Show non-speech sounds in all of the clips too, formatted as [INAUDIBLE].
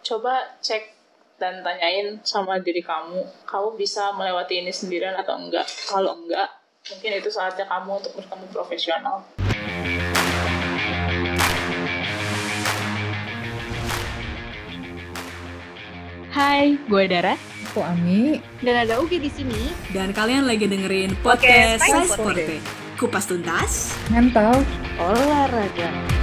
Coba cek dan tanyain sama diri kamu, kamu bisa melewati ini sendirian atau enggak. Kalau enggak, mungkin itu saatnya kamu untuk bertemu profesional. Hai, gue Dara. Aku Ami. Dan ada Ugi di sini. Dan kalian lagi dengerin podcast Science Forte. Kupas tuntas. Mental. Olahraga.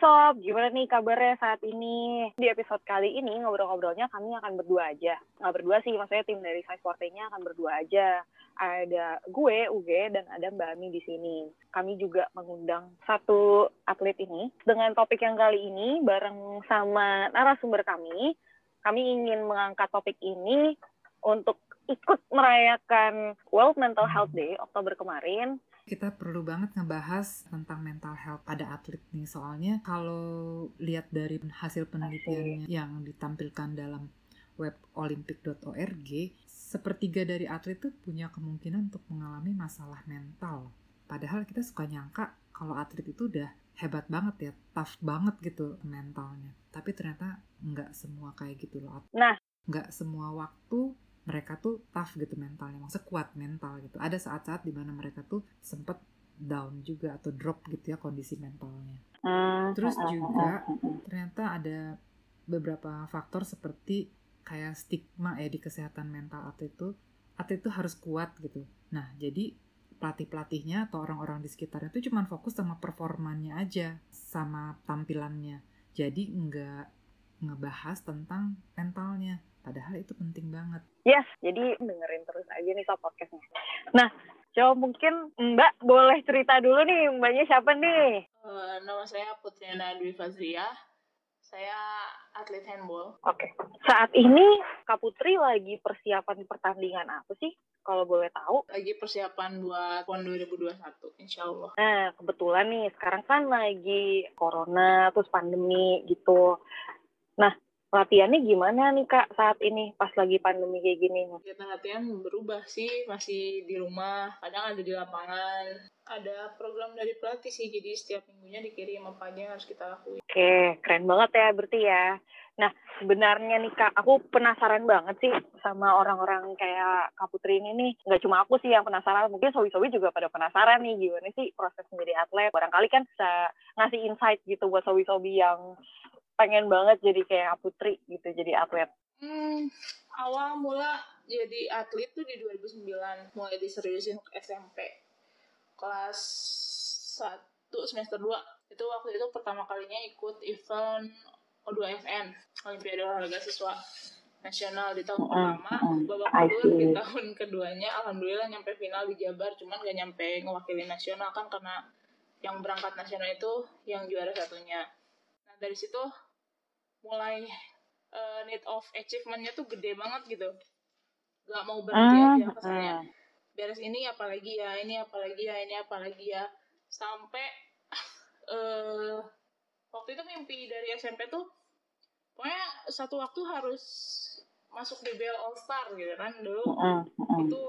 Sob, gimana nih kabarnya saat ini? Di episode kali ini ngobrol-ngobrolnya kami akan berdua aja. Nggak berdua sih, maksudnya tim dari Science Forte-nya akan berdua aja. Ada gue, Uge, dan ada Mbak Ami di sini. Kami juga mengundang satu atlet ini. Dengan topik yang kali ini, bareng sama narasumber kami, kami ingin mengangkat topik ini untuk ikut merayakan World Mental Health Day Oktober kemarin kita perlu banget ngebahas tentang mental health pada atlet nih. Soalnya kalau lihat dari hasil penelitiannya yang ditampilkan dalam web olympic.org sepertiga dari atlet tuh punya kemungkinan untuk mengalami masalah mental. Padahal kita suka nyangka kalau atlet itu udah hebat banget ya tough banget gitu mentalnya. Tapi ternyata nggak semua kayak gitu loh. Nah. Nggak semua waktu mereka tuh tough gitu mentalnya maksudnya kuat mental gitu. Ada saat-saat di mana mereka tuh sempet down juga atau drop gitu ya kondisi mentalnya. Hmm, terus juga ternyata ada beberapa faktor seperti kayak stigma ya di kesehatan mental atlet itu atlet itu harus kuat gitu. Nah jadi pelatih-pelatihnya atau orang-orang di sekitarnya itu cuma fokus sama performanya aja sama tampilannya. Jadi nggak ngebahas tentang mentalnya Padahal itu penting banget. Yes, jadi dengerin terus aja nih soal podcastnya. Nah, coba mungkin Mbak boleh cerita dulu nih, Mbaknya siapa nih? Uh, nama saya Putriana Dwi Fazria. Saya atlet handball. Oke. Okay. Saat ini Kak Putri lagi persiapan pertandingan apa sih? Kalau boleh tahu. Lagi persiapan buat PON 2021, insya Allah. Nah, kebetulan nih, sekarang kan lagi corona, terus pandemi gitu. Nah, latihannya gimana nih kak saat ini pas lagi pandemi kayak gini? Kita latihan berubah sih, masih di rumah, kadang ada di lapangan. Ada program dari pelatih sih, jadi setiap minggunya dikirim apa aja yang harus kita lakuin. Oke, keren banget ya berarti ya. Nah, sebenarnya nih Kak, aku penasaran banget sih sama orang-orang kayak Kak Putri ini nih. Nggak cuma aku sih yang penasaran, mungkin sobi-sobi juga pada penasaran nih gimana sih proses menjadi atlet. Barangkali kan bisa ngasih insight gitu buat sobi-sobi yang pengen banget jadi kayak Putri gitu jadi atlet? Hmm, awal mula jadi atlet tuh di 2009 mulai diseriusin ke SMP kelas 1 semester 2 itu waktu itu pertama kalinya ikut event O2FN Olimpiade Olahraga Siswa Nasional di tahun pertama. Babak kedua di tahun keduanya alhamdulillah nyampe final di Jabar cuman gak nyampe ngewakili nasional kan karena yang berangkat nasional itu yang juara satunya. Nah dari situ mulai uh, need of achievementnya tuh gede banget gitu. Gak mau berhenti uh, aja kesannya. Uh. beres ini apalagi ya ini apalagi ya ini apalagi ya. Sampai uh, [LAUGHS] waktu itu mimpi dari SMP tuh pokoknya satu waktu harus masuk di BL All Star gitu kan dulu. Uh, uh, itu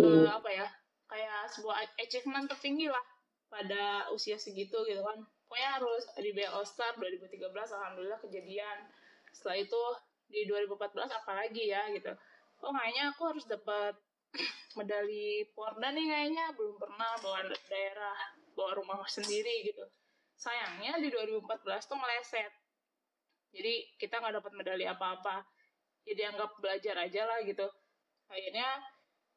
uh, apa ya kayak sebuah achievement tertinggi lah pada usia segitu gitu kan pokoknya harus di BL All Star 2013 alhamdulillah kejadian. Setelah itu di 2014 apalagi ya gitu. Oh kayaknya aku harus dapat [CLEARS THROAT] medali Porda nih kayaknya. Belum pernah bawa daerah bawa rumah sendiri gitu. Sayangnya di 2014 tuh meleset. Jadi kita nggak dapat medali apa-apa. Jadi anggap belajar aja lah gitu. Akhirnya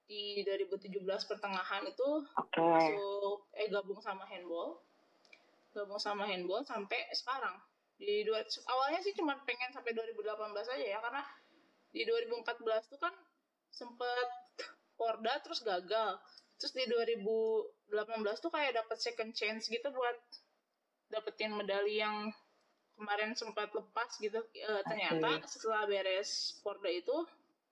di 2017 pertengahan itu okay. masuk eh gabung sama handball gabung sama handball sampai sekarang. Di dua awalnya sih cuma pengen sampai 2018 aja ya karena di 2014 tuh kan sempet Porda terus gagal. Terus di 2018 tuh kayak dapet second chance gitu buat dapetin medali yang kemarin sempat lepas gitu. E, ternyata setelah beres Porda itu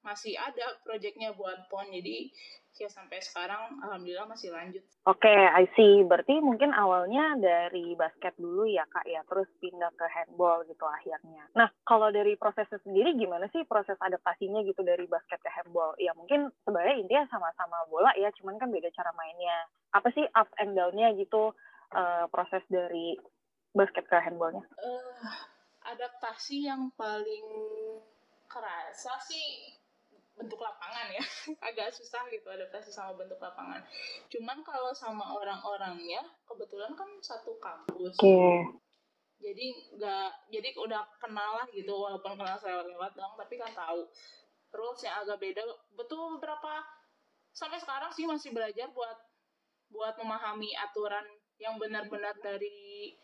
masih ada proyeknya buat PON jadi ya sampai sekarang alhamdulillah masih lanjut. Oke, okay, I see. Berarti mungkin awalnya dari basket dulu ya kak ya, terus pindah ke handball gitu akhirnya. Nah, kalau dari prosesnya sendiri gimana sih proses adaptasinya gitu dari basket ke handball? Ya mungkin sebenarnya intinya sama-sama bola ya, cuman kan beda cara mainnya. Apa sih up and down-nya gitu uh, proses dari basket ke handballnya? eh adaptasi yang paling kerasa sih bentuk lapangan ya. [LAUGHS] Agak susah gitu adaptasi sama bentuk lapangan. Cuman kalau sama orang-orangnya kebetulan kan satu kampus. Oke. jadi nggak jadi udah kenal lah gitu walaupun kenal saya lewat dong tapi kan tahu. Rules yang agak beda. Betul beberapa sampai sekarang sih masih belajar buat buat memahami aturan yang benar-benar dari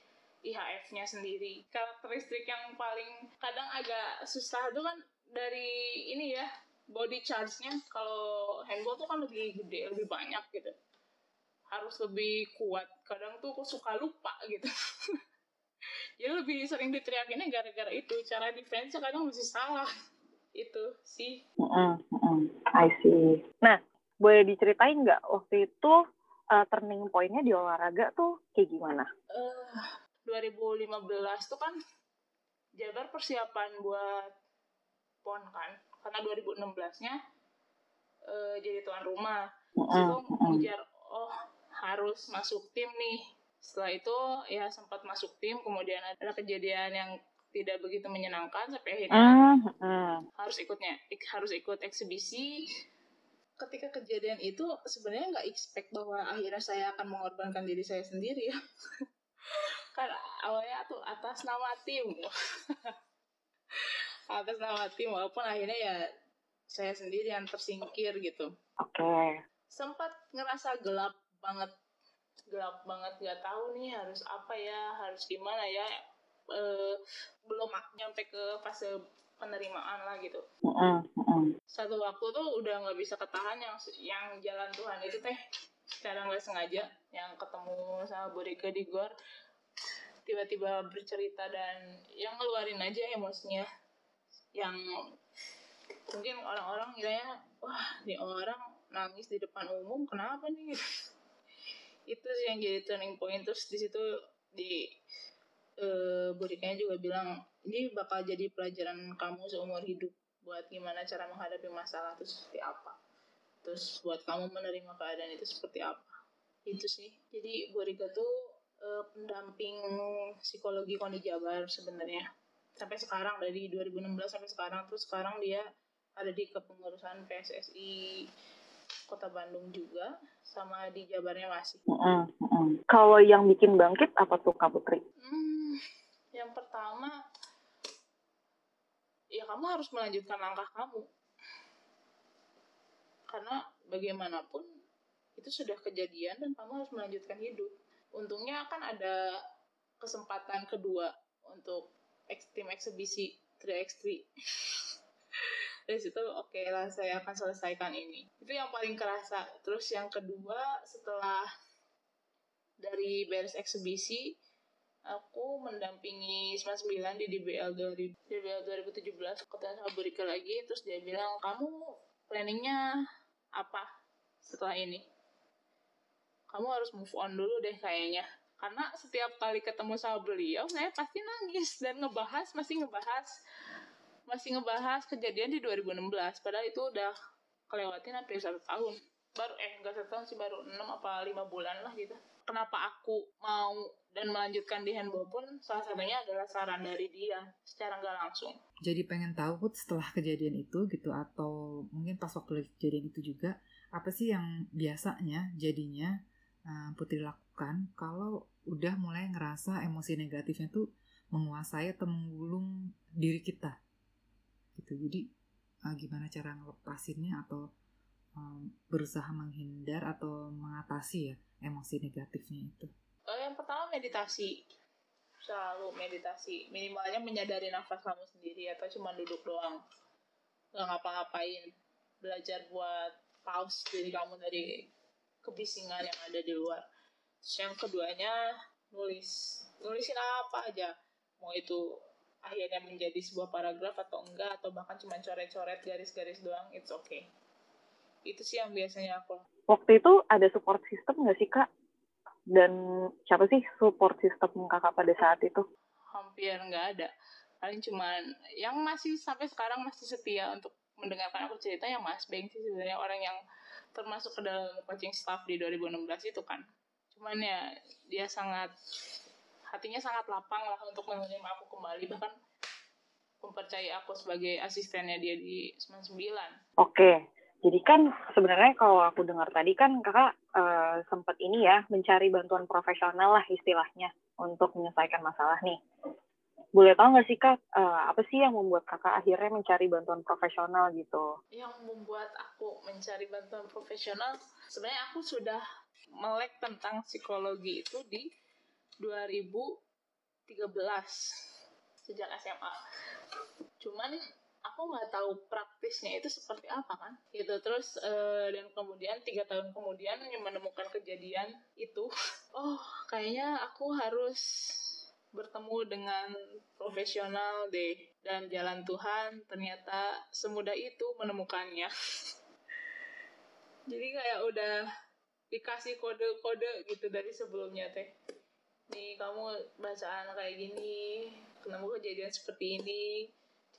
IHF-nya sendiri. Karakteristik yang paling kadang agak susah itu kan dari ini ya body charge-nya kalau handball tuh kan lebih gede lebih banyak gitu. Harus lebih kuat. Kadang tuh aku suka lupa gitu. [LAUGHS] Ya lebih sering diteriakinnya gara-gara itu. Cara defense kadang masih salah. Itu sih. Mm-mm, mm-mm. I see. Nah, boleh diceritain nggak waktu itu uh, turning point-nya di olahraga tuh kayak gimana? eh 2015 tuh kan Jabar persiapan buat PON kan karena 2016-nya eh, jadi tuan rumah. Mm-mm, situ mm-mm. ngejar oh harus masuk tim nih. Setelah itu ya sempat masuk tim. Kemudian ada kejadian yang tidak begitu menyenangkan sampai akhirnya Mm, mm. harus ikutnya ik- harus ikut eksibisi. Ketika kejadian itu sebenarnya nggak expect bahwa akhirnya saya akan mengorbankan diri saya sendiri ya. [LAUGHS] Kan awalnya tuh atas nama tim [LAUGHS] atas nama tim walaupun akhirnya ya saya sendiri yang tersingkir gitu Oke. sempat ngerasa gelap banget gelap banget nggak tahu nih harus apa ya harus gimana ya Eh, belum nyampe ke fase penerimaan lah gitu Mm-mm, mm-mm. satu waktu tuh udah nggak bisa ketahan yang yang jalan Tuhan itu teh secara nggak sengaja yang ketemu sama Borika di gor tiba-tiba bercerita dan yang ngeluarin aja emosinya yang mungkin orang-orang kiranya wah ini orang nangis di depan umum kenapa nih? [LAUGHS] Itu sih yang jadi turning point. Terus di situ di Borikanya juga bilang ini bakal jadi pelajaran kamu seumur hidup buat gimana cara menghadapi masalah itu seperti apa. Terus buat kamu menerima keadaan itu seperti apa. Itu sih. Jadi Borika tuh eh, pendamping psikologi Koni Jabar sebenarnya sampai sekarang dari 2016 sampai sekarang terus sekarang dia ada di kepengurusan PSSI Kota Bandung juga sama di Jabarnya masih Mm-mm, mm-mm. Kalau yang bikin bangkit apa tuh Kak Putri? Hmm, yang pertama, ya kamu harus melanjutkan langkah kamu. Karena bagaimanapun itu sudah kejadian dan kamu harus melanjutkan hidup. Untungnya kan ada kesempatan kedua untuk tim eksibisi 3x3. Dari situ oke lah saya akan selesaikan ini. Itu yang paling kerasa. Terus yang kedua setelah dari beres eksibisi aku mendampingi 99 di DBL 2000 DBL 2017 ketemu sama Burika lagi terus dia bilang kamu planningnya apa setelah ini kamu harus move on dulu deh kayaknya karena setiap kali ketemu sama beliau saya pasti nangis dan ngebahas masih ngebahas masih ngebahas kejadian di 2016 padahal itu udah kelewatin hampir satu tahun. Baru eh enggak satu tahun sih baru enam apa lima bulan lah gitu. Kenapa aku mau dan melanjutkan di handball pun salah satunya adalah saran dari dia secara nggak langsung. Jadi pengen tahu setelah kejadian itu gitu atau mungkin pas waktu kejadian itu juga apa sih yang biasanya jadinya uh, Putri lakukan kalau udah mulai ngerasa emosi negatifnya tuh menguasai atau menggulung diri kita. Gitu. Jadi uh, gimana cara ngelepasinnya atau um, berusaha menghindar atau mengatasi ya emosi negatifnya itu. Eh, yang pertama meditasi. Selalu meditasi. Minimalnya menyadari nafas kamu sendiri atau cuma duduk doang. Nggak ngapa-ngapain. Belajar buat pause diri kamu dari kebisingan yang ada di luar. Terus yang keduanya nulis. Nulisin apa aja. Mau itu akhirnya menjadi sebuah paragraf atau enggak atau bahkan cuma coret-coret garis-garis doang it's okay. Itu sih yang biasanya aku Waktu itu ada support system nggak sih Kak? Dan siapa sih support system Kakak pada saat itu? hampir nggak ada. Paling cuman yang masih sampai sekarang masih setia untuk mendengarkan aku cerita yang Mas Beng sih sebenarnya orang yang termasuk ke dalam coaching staff di 2016 itu kan. Cuman ya dia sangat hatinya sangat lapang lah untuk menerima aku kembali. Bahkan mempercayai aku sebagai asistennya dia di 99 Oke, jadi kan sebenarnya kalau aku dengar tadi kan kakak uh, sempat ini ya mencari bantuan profesional lah istilahnya untuk menyelesaikan masalah nih. Boleh tahu nggak sih kak uh, apa sih yang membuat kakak akhirnya mencari bantuan profesional gitu? Yang membuat aku mencari bantuan profesional sebenarnya aku sudah melek tentang psikologi itu di 2013 sejak SMA cuman aku nggak tahu praktisnya itu seperti apa kan gitu terus uh, dan kemudian tiga tahun kemudian menemukan kejadian itu [LAUGHS] oh kayaknya aku harus bertemu dengan profesional deh. Dan jalan Tuhan ternyata semudah itu menemukannya. [LAUGHS] Jadi kayak udah dikasih kode-kode gitu dari sebelumnya teh. Nih kamu bacaan kayak gini ketemu kejadian seperti ini?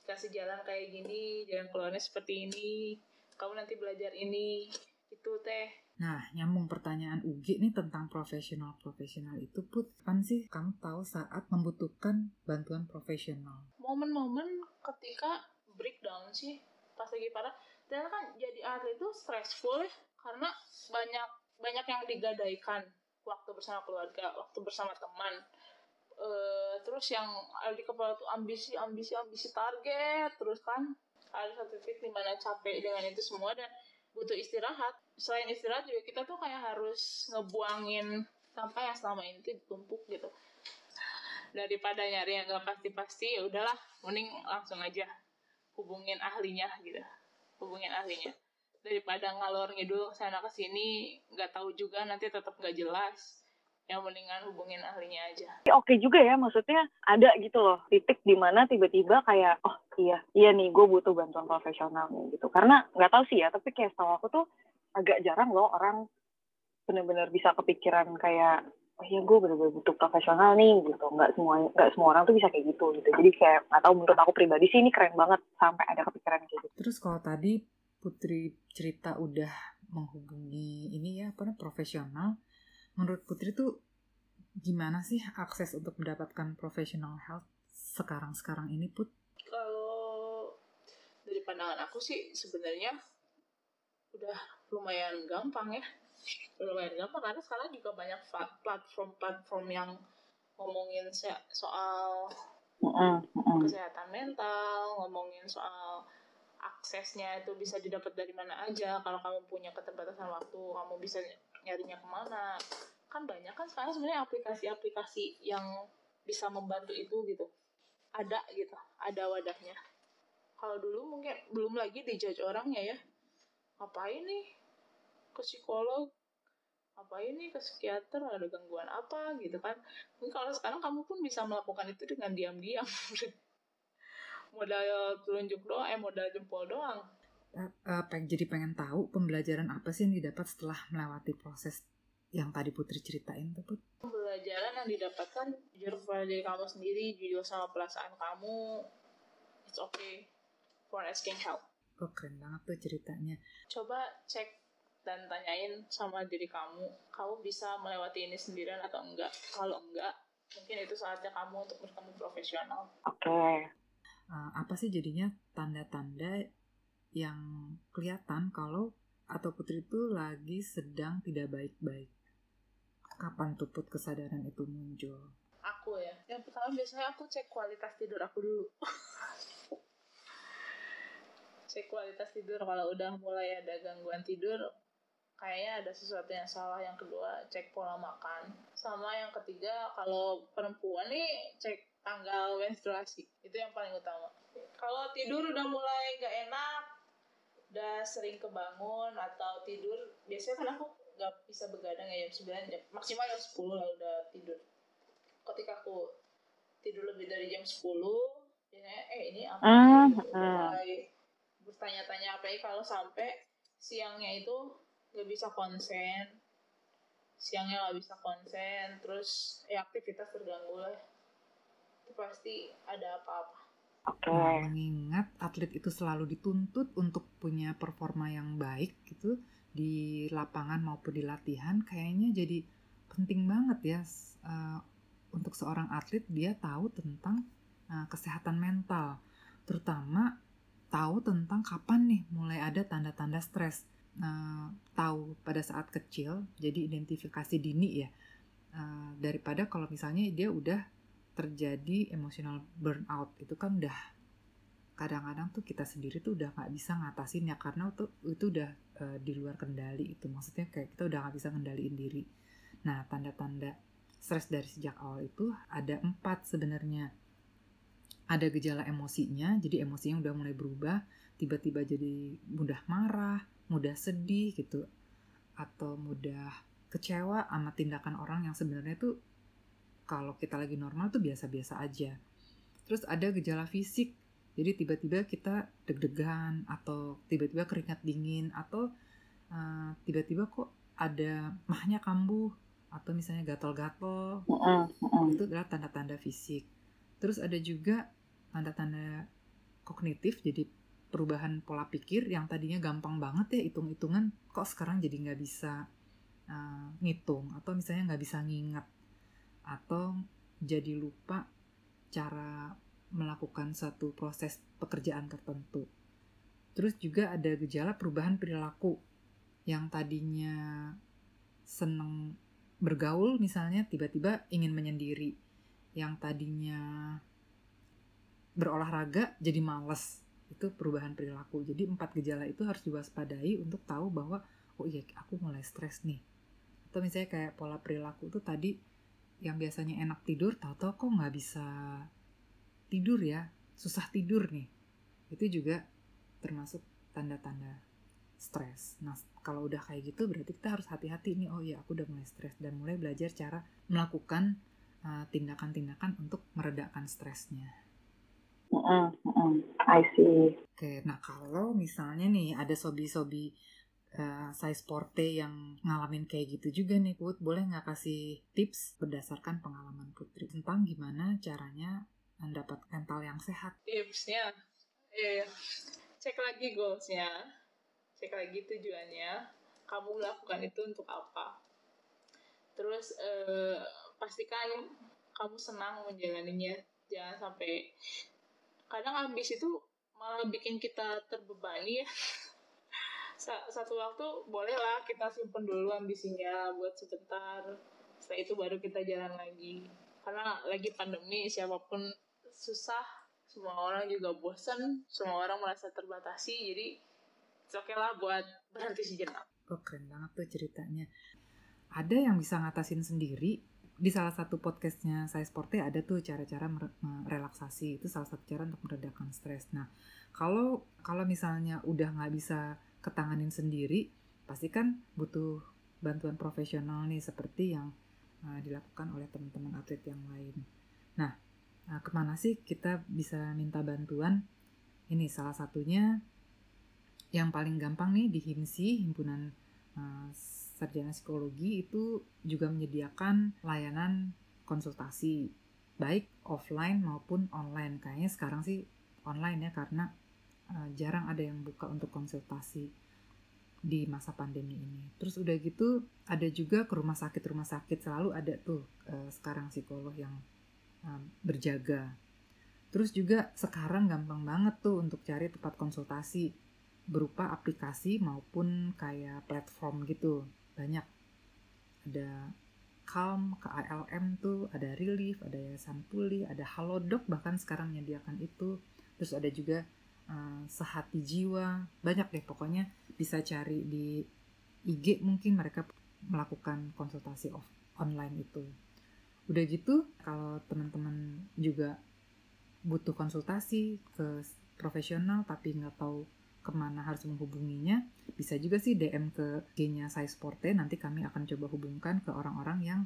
Dikasih jalan kayak gini jalan keluarnya seperti ini. Kamu nanti belajar ini. Itu teh Nah, nyambung pertanyaan Ugi nih tentang profesional-profesional itu, Put. Kapan sih kamu tahu saat membutuhkan bantuan profesional? Momen-momen ketika breakdown sih, pas lagi parah. Dan kan jadi atlet itu stressful karena banyak banyak yang digadaikan waktu bersama keluarga, waktu bersama teman, uh, terus yang ada di kepala tuh ambisi ambisi ambisi target terus kan ada satu titik di mana capek dengan itu semua dan butuh istirahat selain istirahat juga kita tuh kayak harus ngebuangin sampah yang selama ini tuh ditumpuk gitu daripada nyari yang gak pasti-pasti ya udahlah mending langsung aja hubungin ahlinya gitu hubungin ahlinya daripada ngalor ngidul sana ke sini nggak tahu juga nanti tetap nggak jelas yang mendingan hubungin ahlinya aja. Oke juga ya, maksudnya ada gitu loh titik di mana tiba-tiba kayak oh iya iya nih gue butuh bantuan profesional nih gitu. Karena nggak tahu sih ya, tapi kayak setahu aku tuh agak jarang loh orang benar-benar bisa kepikiran kayak oh iya gue benar-benar butuh profesional nih gitu. Nggak semua nggak semua orang tuh bisa kayak gitu gitu. Jadi kayak nggak tahu menurut aku pribadi sih ini keren banget sampai ada kepikiran kayak gitu. Terus kalau tadi Putri cerita udah menghubungi ini ya apa profesional menurut Putri tuh gimana sih akses untuk mendapatkan professional health sekarang-sekarang ini Put? Kalau dari pandangan aku sih sebenarnya udah lumayan gampang ya. Lumayan gampang karena sekarang juga banyak platform-platform yang ngomongin soal kesehatan mental, ngomongin soal aksesnya itu bisa didapat dari mana aja. Kalau kamu punya keterbatasan waktu, kamu bisa nyarinya ke mana. Kan banyak kan sekarang sebenarnya aplikasi-aplikasi yang bisa membantu itu gitu. Ada gitu ada wadahnya. Kalau dulu mungkin belum lagi dijudge orangnya ya. Apa ini ke psikolog apa ini ke psikiater ada gangguan apa gitu kan mungkin kalau sekarang kamu pun bisa melakukan itu dengan diam-diam [LAUGHS] modal telunjuk doang eh modal jempol doang uh, peng jadi pengen tahu pembelajaran apa sih yang didapat setelah melewati proses yang tadi Putri ceritain tuh Put? Pembelajaran yang didapatkan jujur pada diri kamu sendiri, jujur sama perasaan kamu, it's okay for asking help. Oh keren banget tuh ceritanya. Coba cek dan tanyain sama diri kamu, kamu bisa melewati ini sendirian atau enggak? Kalau enggak, mungkin itu saatnya kamu untuk bertemu profesional. Oke. Okay. Uh, apa sih jadinya tanda-tanda yang kelihatan kalau atau putri itu lagi sedang tidak baik-baik. Kapan tuh put kesadaran itu muncul? Aku ya. Yang pertama biasanya aku cek kualitas tidur aku dulu. [LAUGHS] cek kualitas tidur kalau udah mulai ada gangguan tidur kayaknya ada sesuatu yang salah yang kedua cek pola makan. Sama yang ketiga kalau perempuan nih cek tanggal menstruasi. Itu yang paling utama. Kalau tidur udah mulai gak enak udah sering kebangun atau tidur biasanya kan aku nggak bisa begadang ya jam 9 jam maksimal jam 10 lah udah tidur. Ketika aku tidur lebih dari jam 10 biasanya eh ini apa uh, mulai bertanya-tanya apa ya kalau sampai siangnya itu nggak bisa konsen siangnya nggak bisa konsen terus ya aktivitas terganggu lah itu pasti ada apa-apa Okay. Nah, mengingat atlet itu selalu dituntut untuk punya performa yang baik gitu di lapangan maupun di latihan, kayaknya jadi penting banget ya uh, untuk seorang atlet dia tahu tentang uh, kesehatan mental, terutama tahu tentang kapan nih mulai ada tanda-tanda stres. Uh, tahu pada saat kecil, jadi identifikasi dini ya. Uh, daripada kalau misalnya dia udah terjadi emotional burnout itu kan udah kadang-kadang tuh kita sendiri tuh udah nggak bisa ngatasin ya karena itu itu udah uh, di luar kendali itu. Maksudnya kayak kita udah nggak bisa ngendaliin diri. Nah tanda-tanda stres dari sejak awal itu ada empat sebenarnya. Ada gejala emosinya jadi emosinya udah mulai berubah tiba-tiba jadi mudah marah mudah sedih gitu atau mudah kecewa sama tindakan orang yang sebenarnya tuh kalau kita lagi normal tuh biasa-biasa aja terus ada gejala fisik jadi tiba-tiba kita deg-degan atau tiba-tiba keringat dingin atau uh, tiba-tiba kok ada mahnya kambuh atau misalnya gatal-gatal. Itu adalah tanda-tanda fisik. Terus ada juga tanda-tanda kognitif jadi perubahan pola pikir yang tadinya gampang banget ya hitung-hitungan kok sekarang jadi nggak bisa uh, ngitung atau misalnya nggak bisa ngingat atau jadi lupa cara melakukan satu proses pekerjaan tertentu. Terus juga ada gejala perubahan perilaku yang tadinya seneng bergaul misalnya tiba-tiba ingin menyendiri. Yang tadinya berolahraga jadi males. Itu perubahan perilaku. Jadi empat gejala itu harus diwaspadai untuk tahu bahwa oh iya aku mulai stres nih. Atau misalnya kayak pola perilaku itu tadi yang biasanya enak tidur tahu-tahu kok nggak bisa tidur ya, susah tidur nih. Itu juga termasuk tanda-tanda stres. Nah, kalau udah kayak gitu berarti kita harus hati-hati nih. Oh iya, aku udah mulai stres dan mulai belajar cara melakukan uh, tindakan-tindakan uh, untuk meredakan stresnya. Mm -mm, I see. Oke, nah kalau misalnya nih ada sobi-sobi uh, saya sporte yang ngalamin kayak gitu juga nih Put, boleh nggak kasih tips berdasarkan pengalaman Putri tentang gimana caranya mendapat mental yang sehat. Tipsnya, eh, cek lagi goalsnya, cek lagi tujuannya, kamu lakukan itu untuk apa. Terus eh, pastikan kamu senang menjalaninya, jangan sampai kadang ambis itu malah bikin kita terbebani ya. [LAUGHS] Satu waktu bolehlah kita simpen dulu ambisinya buat sebentar, setelah itu baru kita jalan lagi. Karena lagi pandemi siapa pun susah. Semua orang juga bosan semua orang merasa terbatasi. Jadi oke okay lah buat berhenti sejenak. Oh keren banget tuh ceritanya. Ada yang bisa ngatasin sendiri di salah satu podcastnya saya sporty ada tuh cara-cara relaksasi itu salah satu cara untuk meredakan stres. Nah kalau kalau misalnya udah nggak bisa ketanganin sendiri pasti kan butuh bantuan profesional nih seperti yang uh, dilakukan oleh teman-teman atlet yang lain. Nah Nah, ke mana sih kita bisa minta bantuan? Ini salah satunya yang paling gampang nih di HIMSI, Himpunan uh, Sarjana Psikologi itu juga menyediakan layanan konsultasi baik offline maupun online. Kayaknya sekarang sih online ya karena uh, jarang ada yang buka untuk konsultasi di masa pandemi ini. Terus udah gitu ada juga ke rumah sakit rumah sakit selalu ada tuh uh, sekarang psikolog yang um, berjaga. Terus juga sekarang gampang banget tuh untuk cari tempat konsultasi berupa aplikasi maupun kayak platform gitu. Banyak. Ada Calm, ke ALM tuh, ada Relief, ada Yayasan Pulih, ada Halodoc bahkan sekarang menyediakan itu. Terus ada juga uh, Sehati Jiwa. Banyak deh pokoknya bisa cari di IG mungkin mereka melakukan konsultasi off online itu udah gitu kalau teman-teman juga butuh konsultasi ke profesional tapi nggak tahu ke mana harus menghubunginya bisa juga sih DM ke G-nya saya Sporte nanti kami akan coba hubungkan ke orang-orang yang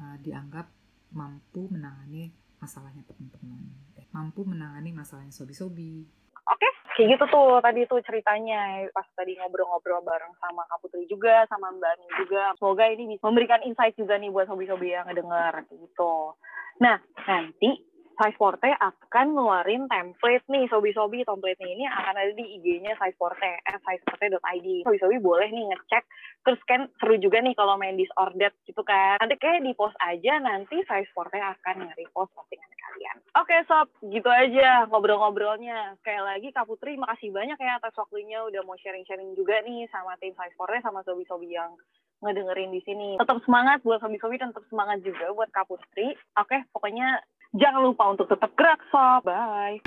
uh, dianggap mampu menangani masalahnya teman-teman eh, mampu menangani masalahnya sobi-sobi Oke, kayak gitu tuh tadi tuh ceritanya pas tadi ngobrol-ngobrol bareng sama Kak Putri juga, sama Mbak Ani juga. Semoga ini bisa memberikan insight juga nih buat hobi-hobi yang ngedenger gitu. Nah, nanti Size Forte akan ngeluarin template nih, sobi-sobi template ini akan ada di IG-nya Size Forte, at sizeforte.id. Sobi-sobi boleh nih ngecek, terus kan seru juga nih kalau main disordered gitu kan. Nanti kayak di post aja, nanti Size Forte akan nge-repost postingan kalian. Oke sob, gitu aja ngobrol-ngobrolnya. Sekali lagi Kak Putri, makasih banyak ya atas waktunya udah mau sharing-sharing juga nih sama tim Size Forte, sama sobi-sobi yang ngedengerin di sini. Tetap semangat buat sobi-sobi dan tetap semangat juga buat Kak Putri. Oke, pokoknya jangan lupa untuk tetap gerak sob. Bye.